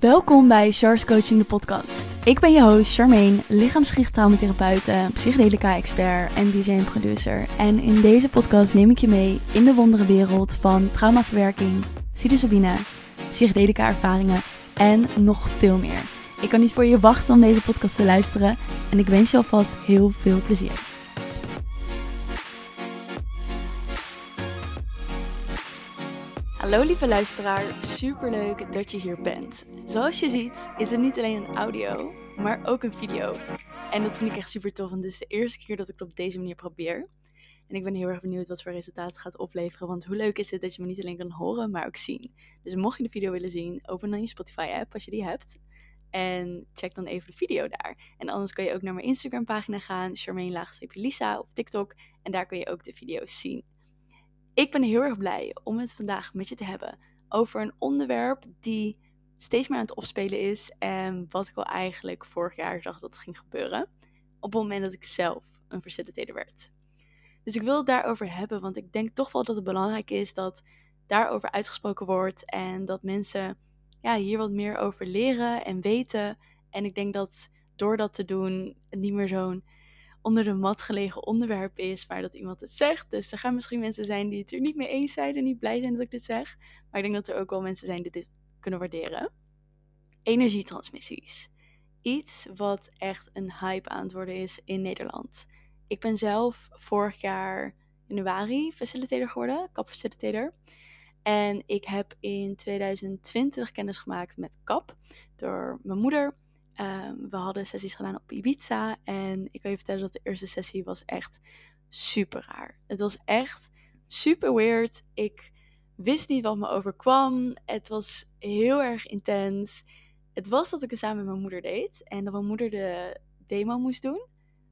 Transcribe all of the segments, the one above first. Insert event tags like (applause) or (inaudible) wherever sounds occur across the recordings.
Welkom bij Char's Coaching de podcast. Ik ben je host Charmaine, lichaamsgericht psychedelica-expert en DJ en producer. En in deze podcast neem ik je mee in de wondere wereld van traumaverwerking, psilocybine, psychedelica-ervaringen en nog veel meer. Ik kan niet voor je wachten om deze podcast te luisteren en ik wens je alvast heel veel plezier. Hallo lieve luisteraar, super leuk dat je hier bent. Zoals je ziet is het niet alleen een audio, maar ook een video. En dat vind ik echt super tof, want dit is de eerste keer dat ik het op deze manier probeer. En ik ben heel erg benieuwd wat voor resultaat het gaat opleveren, want hoe leuk is het dat je me niet alleen kan horen, maar ook zien. Dus mocht je de video willen zien, open dan je Spotify app als je die hebt. En check dan even de video daar. En anders kan je ook naar mijn Instagram pagina gaan, Charmaine-Lisa of TikTok. En daar kun je ook de video's zien. Ik ben heel erg blij om het vandaag met je te hebben over een onderwerp die steeds meer aan het opspelen is en wat ik al eigenlijk vorig jaar dacht dat het ging gebeuren op het moment dat ik zelf een facilitator werd. Dus ik wil het daarover hebben, want ik denk toch wel dat het belangrijk is dat daarover uitgesproken wordt en dat mensen ja, hier wat meer over leren en weten. En ik denk dat door dat te doen het niet meer zo'n onder de mat gelegen onderwerp is, maar dat iemand het zegt. Dus er gaan misschien mensen zijn die het er niet mee eens zijn en niet blij zijn dat ik dit zeg. Maar ik denk dat er ook wel mensen zijn die dit kunnen waarderen. Energietransmissies. Iets wat echt een hype aan het worden is in Nederland. Ik ben zelf vorig jaar januari facilitator geworden, kapfacilitator. En ik heb in 2020 kennis gemaakt met kap door mijn moeder. Ehm, we hadden sessies gedaan op Ibiza. En ik wil je vertellen dat de eerste sessie was echt super raar. Het was echt super weird. Ik wist niet wat me overkwam. Het was heel erg intens. Het was dat ik het samen met mijn moeder deed. En dat mijn moeder de demo moest doen.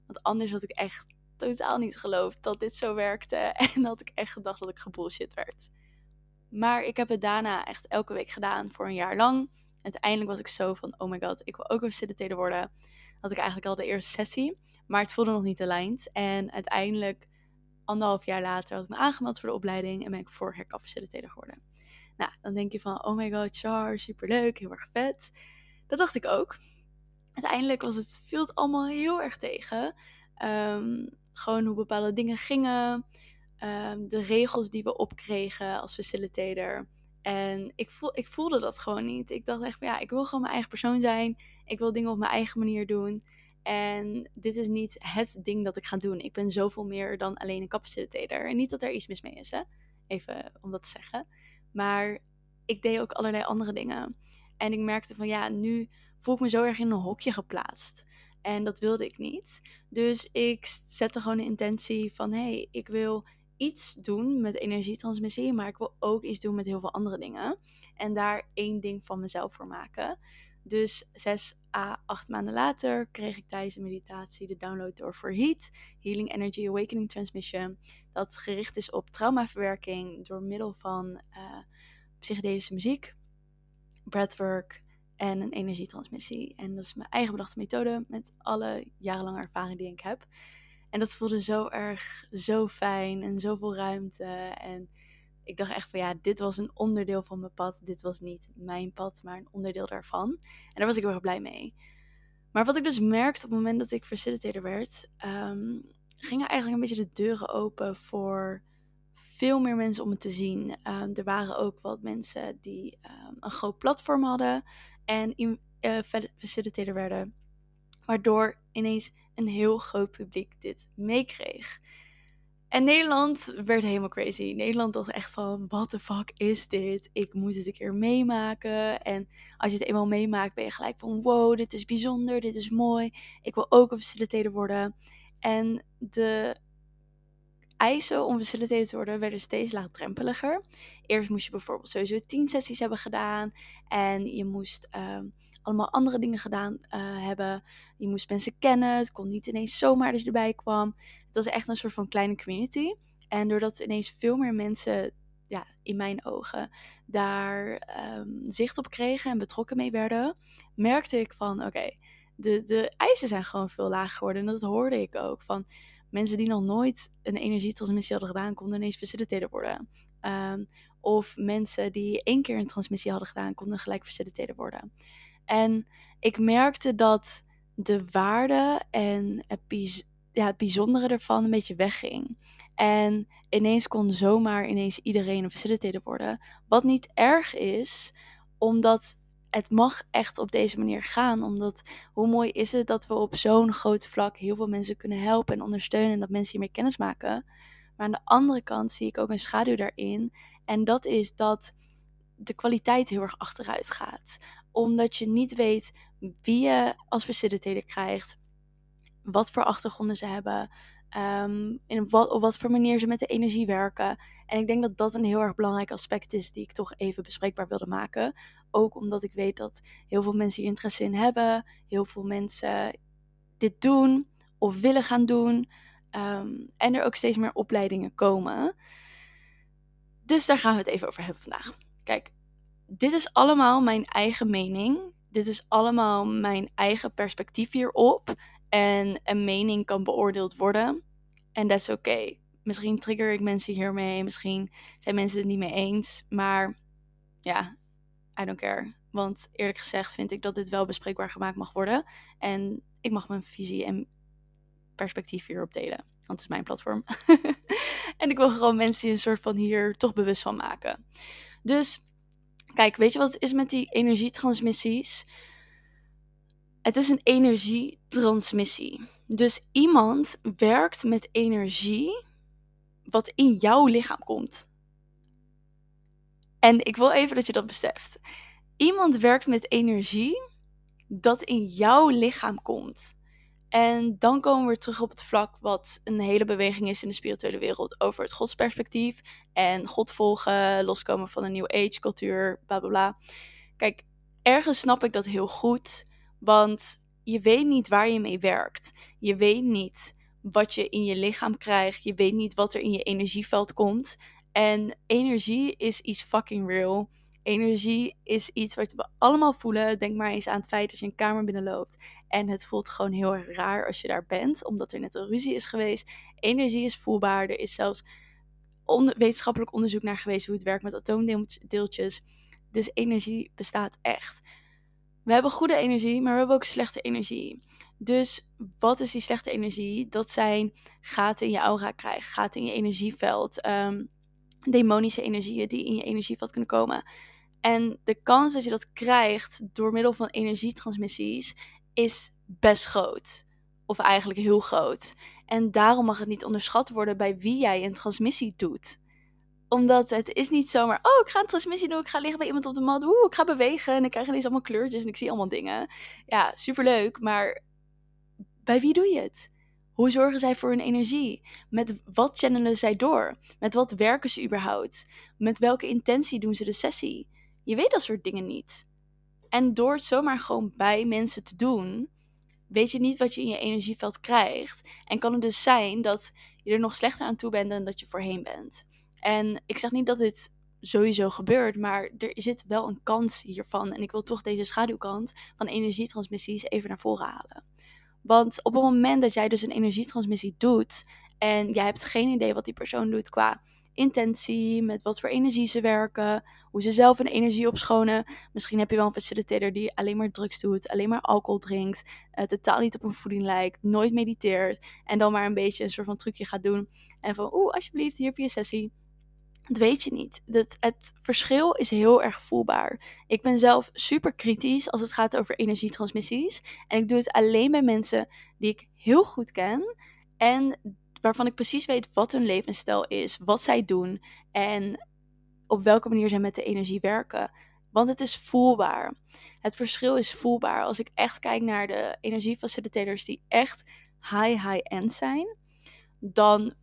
Want anders had ik echt totaal niet geloofd dat dit zo werkte. (laughs) En had ik echt gedacht dat ik gebullshit werd. Maar ik heb het daarna echt elke week gedaan voor een jaar lang uiteindelijk was ik zo van, oh my god, ik wil ook een facilitator worden. Had ik eigenlijk al de eerste sessie, maar het voelde nog niet aligned. En uiteindelijk, anderhalf jaar later, had ik me aangemeld voor de opleiding en ben ik vorig jaar facilitator geworden. Nou, dan denk je van, oh my god, Char, superleuk, heel erg vet. Dat dacht ik ook. Uiteindelijk was het, viel het allemaal heel erg tegen. Ehm, gewoon hoe bepaalde dingen gingen. Ehm, de regels die we opkregen als facilitator. En ik, voel, ik voelde dat gewoon niet. Ik dacht echt van ja, ik wil gewoon mijn eigen persoon zijn. Ik wil dingen op mijn eigen manier doen. En dit is niet het ding dat ik ga doen. Ik ben zoveel meer dan alleen een capacitator. En niet dat er iets mis mee is, hè? Even om dat te zeggen. Maar ik deed ook allerlei andere dingen. En ik merkte van ja, nu voel ik me zo erg in een hokje geplaatst. En dat wilde ik niet. Dus ik zette gewoon de intentie van hé, hey, ik wil iets doen met energietransmissie, maar ik wil ook iets doen met heel veel andere dingen. En daar één ding van mezelf voor maken. Dus zes à acht maanden later kreeg ik tijdens de meditatie de download door voor Heat, Healing Energy Awakening Transmission. Dat gericht is op traumaverwerking door middel van uh, psychedelische muziek, breathwork en een energietransmissie. En dat is mijn eigen bedachte methode met alle jarenlange ervaring die ik heb. En dat voelde zo erg, zo fijn en zoveel ruimte. En ik dacht echt van ja, dit was een onderdeel van mijn pad. Dit was niet mijn pad, maar een onderdeel daarvan. En daar was ik heel erg blij mee. Maar wat ik dus merkte op het moment dat ik facilitator werd, um, gingen eigenlijk een beetje de deuren open voor veel meer mensen om het te zien. Um, er waren ook wat mensen die um, een groot platform hadden en uh, facilitator werden. Waardoor ineens een heel groot publiek dit meekreeg. En Nederland werd helemaal crazy. Nederland dacht echt van, what the fuck is dit? Ik moet het een keer meemaken. En als je het eenmaal meemaakt, ben je gelijk van, wow, dit is bijzonder, dit is mooi. Ik wil ook een facilitator worden. En de eisen om facilitator te worden werden steeds laagdrempeliger. Eerst moest je bijvoorbeeld sowieso tien sessies hebben gedaan. En je moest ehm, allemaal andere dingen gedaan uh, hebben. Je moest mensen kennen. Het kon niet ineens zomaar dat je erbij kwam. Het was echt een soort van kleine community. En doordat ineens veel meer mensen, ja, in mijn ogen, daar um, zicht op kregen en betrokken mee werden, merkte ik van oké, de, de eisen zijn gewoon veel lager geworden. En dat hoorde ik ook van mensen die nog nooit een energietransmissie hadden gedaan, konden ineens facilitator worden. Um, Of mensen die één keer een transmissie hadden gedaan, konden gelijk facilitator worden. En ik merkte dat de waarde en het, ja, het bijzondere ervan een beetje wegging. En ineens kon zomaar ineens iedereen een facilitator worden. Wat niet erg is, omdat het mag echt op deze manier gaan. Omdat hoe mooi is het dat we op zo'n groot vlak heel veel mensen kunnen helpen en ondersteunen. En dat mensen hiermee kennis maken. Maar aan de andere kant zie ik ook een schaduw daarin. En dat is dat de kwaliteit heel erg achteruit gaat. Omdat je niet weet wie je als facilitator krijgt. Wat voor achtergronden ze hebben. Um, in wat, op wat voor manier ze met de energie werken. En ik denk dat dat een heel erg belangrijk aspect is die ik toch even bespreekbaar wilde maken. Ook omdat ik weet dat heel veel mensen hier interesse in hebben. Heel veel mensen dit doen of willen gaan doen. Um, en er ook steeds meer opleidingen komen. Dus daar gaan we het even over hebben vandaag. Kijk, dit is allemaal mijn eigen mening. Dit is allemaal mijn eigen perspectief hierop. En een mening kan beoordeeld worden. En dat is oké. Misschien trigger ik mensen hiermee. Misschien zijn mensen het niet mee eens. Maar ja, I don't care. Want eerlijk gezegd vind ik dat dit wel bespreekbaar gemaakt mag worden. En ik mag mijn visie en perspectief hierop delen. Want het is mijn platform. (laughs) en ik wil gewoon mensen een soort van hier toch bewust van maken. Dus kijk, weet je wat het is met die energietransmissies? Het is een energietransmissie. Dus iemand werkt met energie wat in jouw lichaam komt. En ik wil even dat je dat beseft. Iemand werkt met energie dat in jouw lichaam komt. En dan komen we terug op het vlak wat een hele beweging is in de spirituele wereld over het godsperspectief en God volgen, loskomen van een New Age cultuur, bla bla bla. Kijk, ergens snap ik dat heel goed, want je weet niet waar je mee werkt. Je weet niet wat je in je lichaam krijgt. Je weet niet wat er in je energieveld komt. En energie is iets fucking real. Energie is iets wat we allemaal voelen. Denk maar eens aan het feit dat je een kamer binnenloopt. En het voelt gewoon heel erg raar als je daar bent, omdat er net een ruzie is geweest. Energie is voelbaar. Er is zelfs wetenschappelijk onderzoek naar geweest hoe het werkt met atoomdeeltjes. Dus energie bestaat echt. We hebben goede energie, maar we hebben ook slechte energie. Dus wat is die slechte energie? Dat zijn gaten in je aura krijgen, gaten in je energieveld, um, demonische energieën die in je energieveld kunnen komen. En de kans dat je dat krijgt door middel van energietransmissies is best groot. Of eigenlijk heel groot. En daarom mag het niet onderschat worden bij wie jij een transmissie doet omdat het is niet zomaar, oh, ik ga een transmissie doen, ik ga liggen bij iemand op de mat, oeh, ik ga bewegen en ik krijg ineens allemaal kleurtjes en ik zie allemaal dingen. Ja, superleuk, maar bij wie doe je het? Hoe zorgen zij voor hun energie? Met wat channelen zij door? Met wat werken ze überhaupt? Met welke intentie doen ze de sessie? Je weet dat soort dingen niet. En door het zomaar gewoon bij mensen te doen, weet je niet wat je in je energieveld krijgt. En kan het dus zijn dat je er nog slechter aan toe bent dan dat je voorheen bent. En ik zeg niet dat dit sowieso gebeurt, maar er zit wel een kans hiervan. En ik wil toch deze schaduwkant van energietransmissies even naar voren halen. Want op het moment dat jij dus een energietransmissie doet en jij hebt geen idee wat die persoon doet qua intentie, met wat voor energie ze werken, hoe ze zelf hun energie opschonen. Misschien heb je wel een facilitator die alleen maar drugs doet, alleen maar alcohol drinkt, uh, totaal niet op een voeding lijkt, nooit mediteert en dan maar een beetje een soort van trucje gaat doen. En van, oeh, alsjeblieft, hier heb je sessie. Dat weet je niet. Het, het verschil is heel erg voelbaar. Ik ben zelf super kritisch als het gaat over energietransmissies. En ik doe het alleen bij mensen die ik heel goed ken. En waarvan ik precies weet wat hun levensstijl is, wat zij doen en op welke manier zij met de energie werken. Want het is voelbaar. Het verschil is voelbaar. Als ik echt kijk naar de energiefacilitators die echt high, high-end zijn, dan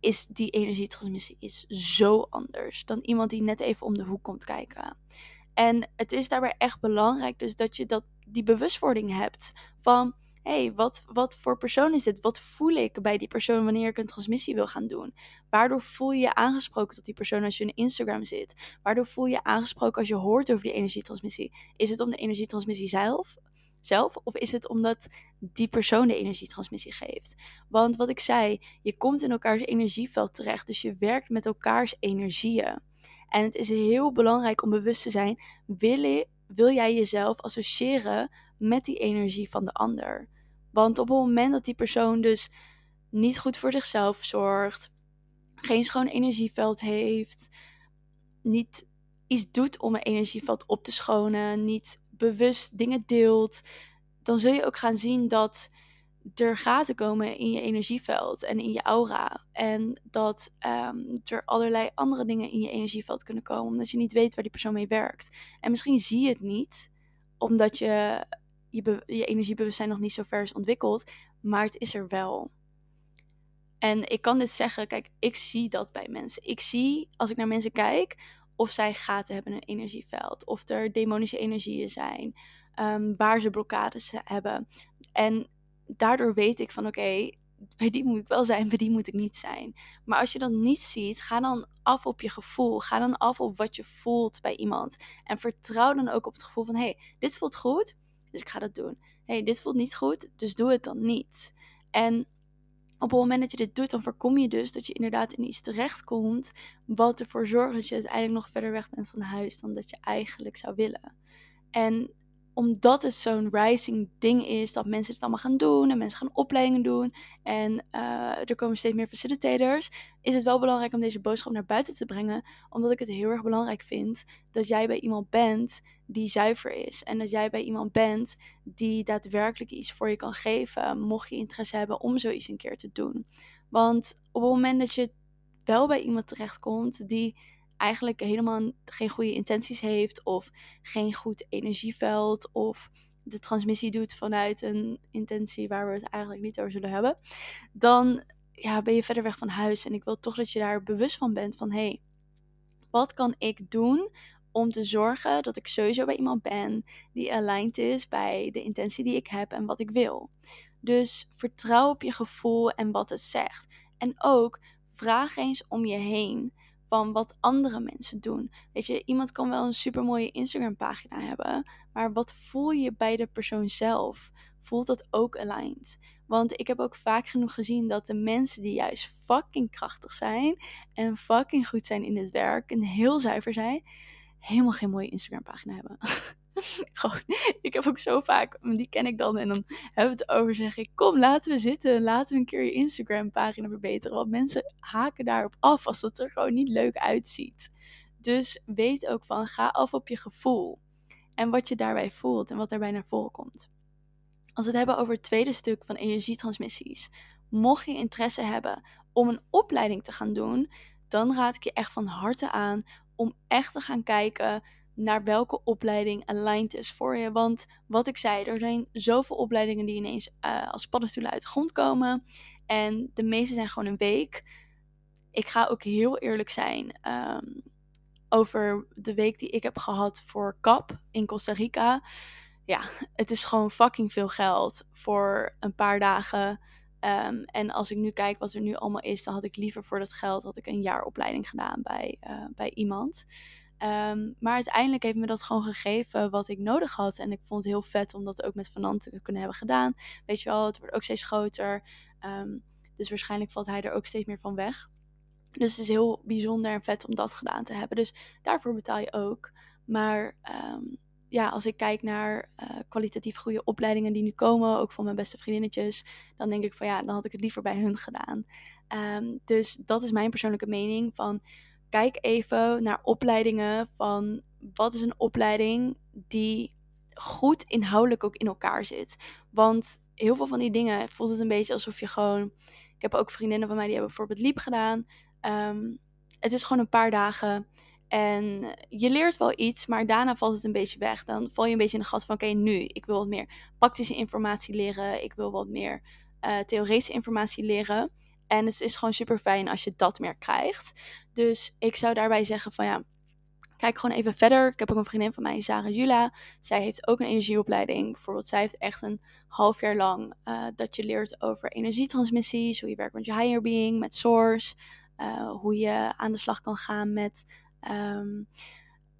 is die energietransmissie is zo anders dan iemand die net even om de hoek komt kijken. En het is daarbij echt belangrijk dus dat je dat, die bewustwording hebt van hey, wat, wat voor persoon is dit? Wat voel ik bij die persoon wanneer ik een transmissie wil gaan doen? Waardoor voel je je aangesproken tot die persoon als je in Instagram zit? Waardoor voel je je aangesproken als je hoort over die energietransmissie? Is het om de energietransmissie zelf? zelf? Of is het omdat die persoon de energietransmissie geeft? Want wat ik zei, je komt in elkaars energieveld terecht. Dus je werkt met elkaars energieën. En het is heel belangrijk om bewust te zijn: wil, je, wil jij jezelf associëren met die energie van de ander? Want op het moment dat die persoon dus niet goed voor zichzelf zorgt, geen schoon energieveld heeft, niet iets doet om een energieveld op te schonen, niet bewust dingen deelt, dan zul je ook gaan zien dat er gaten komen in je energieveld en in je aura. En dat um, er allerlei andere dingen in je energieveld kunnen komen, omdat je niet weet waar die persoon mee werkt. En misschien zie je het niet, omdat je je, je energiebewustzijn nog niet zo ver is ontwikkeld, maar het is er wel. En ik kan dit zeggen, kijk, ik zie dat bij mensen. Ik zie, als ik naar mensen kijk, of zij gaten hebben in een energieveld, of er demonische energieën zijn, um, waar ze blokkades hebben. En daardoor weet ik van oké, bij die moet ik wel zijn, bij die moet ik niet zijn. Maar als je dat niet ziet, ga dan af op je gevoel. Ga dan af op wat je voelt bij iemand. En vertrouw dan ook op het gevoel van hé, hey, dit voelt goed, dus ik ga dat doen. Hey, dit voelt niet goed, dus doe het dan niet. En op het moment dat je dit doet, dan voorkom je dus dat je inderdaad in iets terechtkomt. Wat ervoor zorgt dat je uiteindelijk nog verder weg bent van huis dan dat je eigenlijk zou willen. En omdat het zo'n rising ding is, dat mensen het allemaal gaan doen en mensen gaan opleidingen doen en uh, er komen steeds meer facilitators, is het wel belangrijk om deze boodschap naar buiten te brengen, omdat ik het heel erg belangrijk vind dat jij bij iemand bent die zuiver is en dat jij bij iemand bent die daadwerkelijk iets voor je kan geven, mocht je interesse hebben om zoiets een keer te doen. Want op het moment dat je wel bij iemand terechtkomt die eigenlijk helemaal geen goede intenties heeft of geen goed energieveld of de transmissie doet vanuit een intentie waar we het eigenlijk niet over zullen hebben, dan ja, ben je verder weg van huis. En ik wil toch dat je daar bewust van bent van hé, hey, wat kan ik doen om te zorgen dat ik sowieso bij iemand ben die aligned is bij de intentie die ik heb en wat ik wil. Dus vertrouw op je gevoel en wat het zegt. En ook vraag eens om je heen van wat andere mensen doen. Weet je, iemand kan wel een super mooie Instagram pagina hebben, maar wat voel je bij de persoon zelf? Voelt dat ook aligned? Want ik heb ook vaak genoeg gezien dat de mensen die juist fucking krachtig zijn en fucking goed zijn in het werk en heel zuiver zijn, helemaal geen mooie Instagram pagina hebben. (laughs) (laughs) Gewoon, ik heb ook zo vaak, die ken ik dan en dan hebben we het over, zeg ik, kom laten we zitten, laten we een keer je Instagram pagina verbeteren. Want mensen haken daarop af als het er gewoon niet leuk uitziet. Dus weet ook van, ga af op je gevoel en wat je daarbij voelt en wat daarbij naar voren komt. Als we het hebben over het tweede stuk van energietransmissies, mocht je interesse hebben om een opleiding te gaan doen, dan raad ik je echt van harte aan om echt te gaan kijken naar welke opleiding aligned is voor je. Want wat ik zei, er zijn zoveel opleidingen die ineens uh, als paddenstoelen uit de grond komen. En de meeste zijn gewoon een week. Ik ga ook heel eerlijk zijn ehm, over de week die ik heb gehad voor CAP in Costa Rica. Ja, het is gewoon fucking veel geld voor een paar dagen. Um, en als ik nu kijk wat er nu allemaal is, dan had ik liever voor dat geld had ik een jaar opleiding gedaan bij, uh, bij iemand. Um, maar uiteindelijk heeft me dat gewoon gegeven wat ik nodig had. En ik vond het heel vet om dat ook met Vanant te kunnen hebben gedaan. Weet je wel, het wordt ook steeds groter. Um, dus waarschijnlijk valt hij er ook steeds meer van weg. Dus het is heel bijzonder en vet om dat gedaan te hebben. Dus daarvoor betaal je ook. Maar um, ja, als ik kijk naar uh, kwalitatief goede opleidingen die nu komen, ook van mijn beste vriendinnetjes, dan denk ik van ja, dan had ik het liever bij hun gedaan. Dus dat is mijn persoonlijke mening van kijk even naar opleidingen van wat is een opleiding die goed inhoudelijk ook in elkaar zit. Want heel veel van die dingen voelt het een beetje alsof je gewoon. Ik heb ook vriendinnen van mij die hebben bijvoorbeeld liep gedaan. Um, het is gewoon een paar dagen. En je leert wel iets, maar daarna valt het een beetje weg. Dan val je een beetje in de gat van: oké, nu, ik wil wat meer praktische informatie leren. Ik wil wat meer uh, theoretische informatie leren. En het is gewoon super fijn als je dat meer krijgt. Dus ik zou daarbij zeggen: van ja, kijk gewoon even verder. Ik heb ook een vriendin van mij, Sarah Jula. Zij heeft ook een energieopleiding. Bijvoorbeeld, zij heeft echt een half jaar lang uh, dat je leert over energietransmissies, hoe je werkt met je higher being, met source, uh, hoe je aan de slag kan gaan met Um,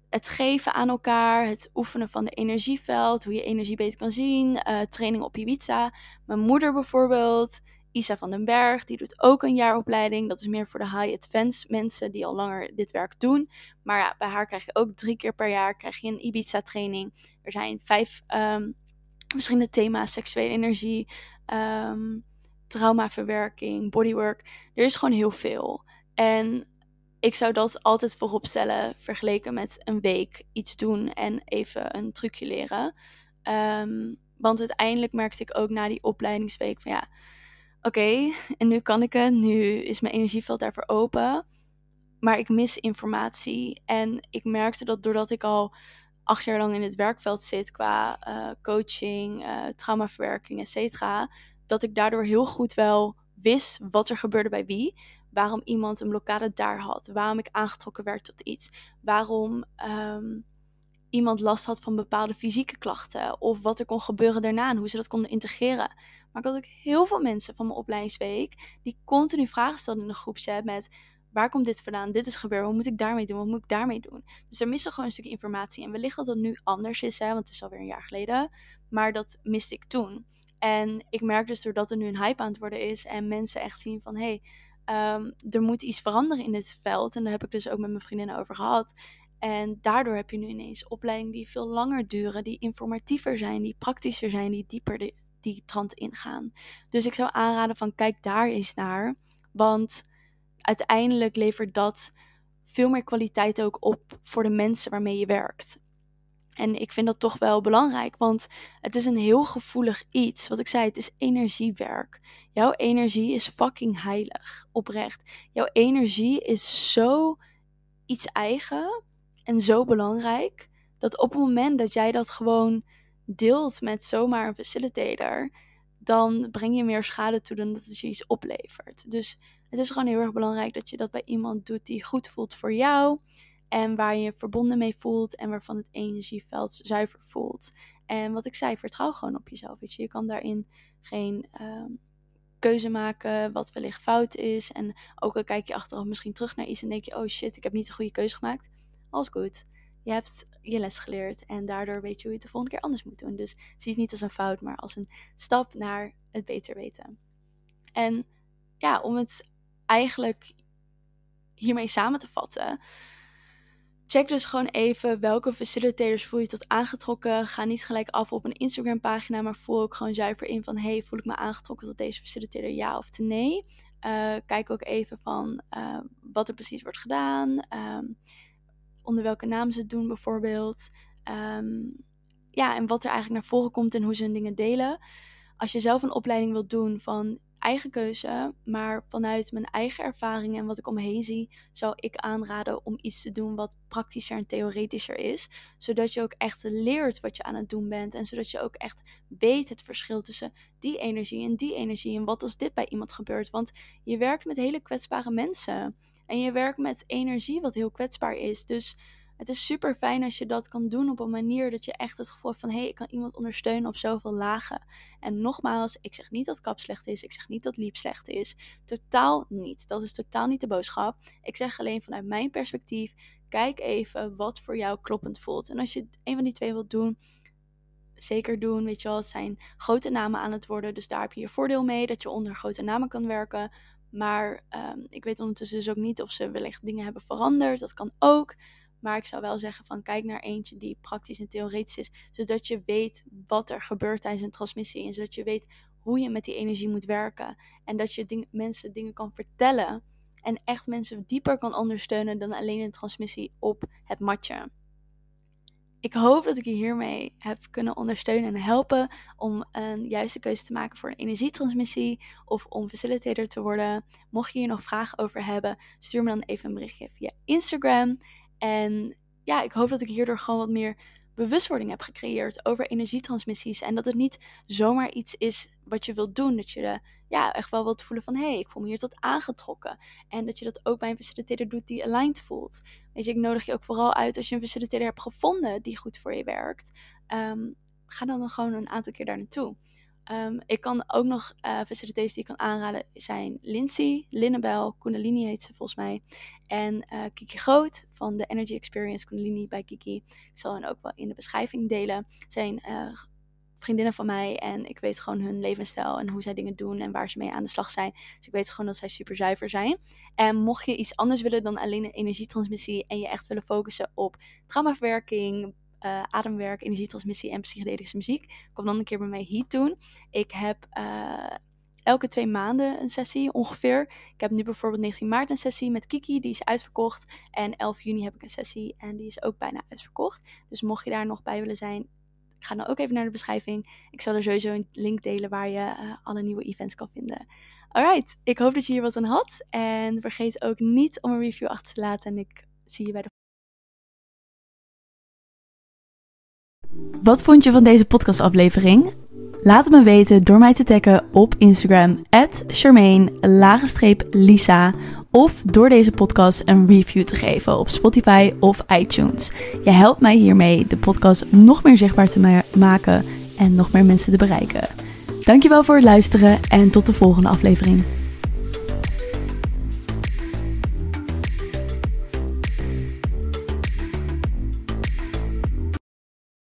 het geven aan elkaar, het oefenen van de energieveld, hoe je energie beter kan zien, uh, training op Ibiza. Mijn moeder bijvoorbeeld Isa van den Berg, die doet ook een jaaropleiding. Dat is meer voor de high-advanced mensen die al langer dit werk doen. Maar ja, bij haar krijg je ook drie keer per jaar krijg je een Ibiza-training. Er zijn vijf um, verschillende thema's, seksuele energie, um, traumaverwerking, bodywork. Er is gewoon heel veel. En ik zou dat altijd voorop stellen, vergeleken met een week iets doen en even een trucje leren. Um, want uiteindelijk merkte ik ook na die opleidingsweek van ja, oké, en nu kan ik het, nu is mijn energieveld daarvoor open. Maar ik mis informatie. En ik merkte dat doordat ik al acht jaar lang in het werkveld zit qua uh, coaching, uh, traumaverwerking, et cetera, dat ik daardoor heel goed wel wist wat er gebeurde bij wie. Waarom iemand een blokkade daar had. Waarom ik aangetrokken werd tot iets. Waarom um, iemand last had van bepaalde fysieke klachten. Of wat er kon gebeuren daarna en hoe ze dat konden integreren. Maar ik had ook heel veel mensen van mijn opleidingsweek die continu vragen stelden in de groepchat met waar komt dit vandaan? Dit is gebeurd. Wat moet ik daarmee doen? Wat moet ik daarmee doen? Dus er miste gewoon een stukje informatie. En wellicht dat dat nu anders is, hè, want het is alweer een jaar geleden. Maar dat miste ik toen. En ik merk dus doordat er nu een hype aan het worden is en mensen echt zien van hé, hey, um, er moet iets veranderen in dit veld. En daar heb ik dus ook met mijn vriendinnen over gehad. En daardoor heb je nu ineens opleidingen die veel langer duren, die informatiever zijn, die praktischer zijn, die dieper die trant ingaan. Dus ik zou aanraden van kijk daar eens naar, want uiteindelijk levert dat veel meer kwaliteit ook op voor de mensen waarmee je werkt. En ik vind dat toch wel belangrijk, want het is een heel gevoelig iets. Wat ik zei, het is energiewerk. Jouw energie is fucking heilig, oprecht. Jouw energie is zo iets eigen en zo belangrijk dat op het moment dat jij dat gewoon deelt met zomaar een facilitator, dan breng je meer schade toe dan dat het je iets oplevert. Dus het is gewoon heel erg belangrijk dat je dat bij iemand doet die goed voelt voor jou en waar je verbonden mee voelt en waarvan het energieveld zuiver voelt. En wat ik zei, vertrouw gewoon op jezelf. Weet je, je kan daarin geen uh, keuze maken wat wellicht fout is. En ook al kijk je achteraf misschien terug naar iets en denk je, oh shit, ik heb niet de goede keuze gemaakt alles goed. Je hebt je les geleerd en daardoor weet je hoe je het de volgende keer anders moet doen. Dus zie het niet als een fout, maar als een stap naar het beter weten. En ja, om het eigenlijk hiermee samen te vatten. Check dus gewoon even welke facilitators voel je tot aangetrokken. Ga niet gelijk af op een Instagram pagina, maar voel ook gewoon zuiver in van hey, voel ik me aangetrokken tot deze facilitator ja of nee. Uh, kijk ook even van uh, wat er precies wordt gedaan. Um, onder welke naam ze het doen bijvoorbeeld. Ehm, ja, en wat er eigenlijk naar voren komt en hoe ze hun dingen delen. Als je zelf een opleiding wilt doen van eigen keuze, maar vanuit mijn eigen ervaringen en wat ik om me heen zie, zou ik aanraden om iets te doen wat praktischer en theoretischer is. Zodat je ook echt leert wat je aan het doen bent. En zodat je ook echt weet het verschil tussen die energie en die energie. En wat als dit bij iemand gebeurt. Want je werkt met hele kwetsbare mensen. En je werkt met energie wat heel kwetsbaar is. Dus het is super fijn als je dat kan doen op een manier dat je echt het gevoel hebt van hé, hey, ik kan iemand ondersteunen op zoveel lagen. En nogmaals, ik zeg niet dat kap slecht is, ik zeg niet dat liep slecht is. Totaal niet. Dat is totaal niet de boodschap. Ik zeg alleen vanuit mijn perspectief, kijk even wat voor jou kloppend voelt. En als je een van die twee wilt doen, zeker doen. Weet je wel, het zijn grote namen aan het worden. Dus daar heb je je voordeel mee dat je onder grote namen kan werken. Maar um, ik weet ondertussen dus ook niet of ze wellicht dingen hebben veranderd. Dat kan ook. Maar ik zou wel zeggen van kijk naar eentje die praktisch en theoretisch is. Zodat je weet wat er gebeurt tijdens een transmissie. En zodat je weet hoe je met die energie moet werken. En dat je mensen dingen kan vertellen. En echt mensen dieper kan ondersteunen dan alleen een transmissie op het matje. Ik hoop dat ik je hiermee heb kunnen ondersteunen en helpen om een juiste keuze te maken voor een energietransmissie of om facilitator te worden. Mocht je hier nog vragen over hebben, stuur me dan even een berichtje via Instagram. En ja, ik hoop dat ik hierdoor gewoon wat meer bewustwording heb gecreëerd over energietransmissies. En dat het niet zomaar iets is wat je wilt doen. Dat je ja, echt wel wilt voelen van hé, hey, ik voel me hier tot aangetrokken. En dat je dat ook bij een facilitator doet die aligned voelt. Weet je, ik nodig je ook vooral uit als je een facilitator hebt gevonden die goed voor je werkt. Um, ga dan gewoon een aantal keer daar naartoe. Um, ik kan ook nog uh, facilitators die ik kan aanraden zijn Lindsay, Linnebel, Kundalini heet ze volgens mij. En uh, Kiki Groot van de Energy Experience Kundalini bij Kiki. Ik zal hen ook wel in de beschrijving delen. Zijn uh, vriendinnen van mij en ik weet gewoon hun levensstijl en hoe zij dingen doen en waar ze mee aan de slag zijn. Dus ik weet gewoon dat zij super zuiver zijn. En mocht je iets anders willen dan alleen een energietransmissie en je echt willen focussen op traumaverwerking, uh, ademwerk, energietransmissie en psychedelische muziek, kom dan een keer bij mij hier doen. Ik heb uh, elke twee maanden een sessie ongeveer. Ik heb nu bijvoorbeeld 19 maart een sessie met Kiki, die is uitverkocht. En 11 juni heb ik een sessie en die is ook bijna uitverkocht. Dus mocht je daar nog bij willen zijn, ga dan ook even naar de beschrijving. Ik zal er sowieso een link delen waar je uh, alle nieuwe events kan vinden. Alright, ik hoop dat je hier wat aan had. En vergeet ook niet om een review achter te laten. En ik zie je bij de. Wat vond je van deze podcastaflevering? Laat het me weten door mij te taggen op Instagram, Charmaine-Lisa. Of door deze podcast een review te geven op Spotify of iTunes. Je helpt mij hiermee de podcast nog meer zichtbaar te ma maken en nog meer mensen te bereiken. Dankjewel voor het luisteren en tot de volgende aflevering.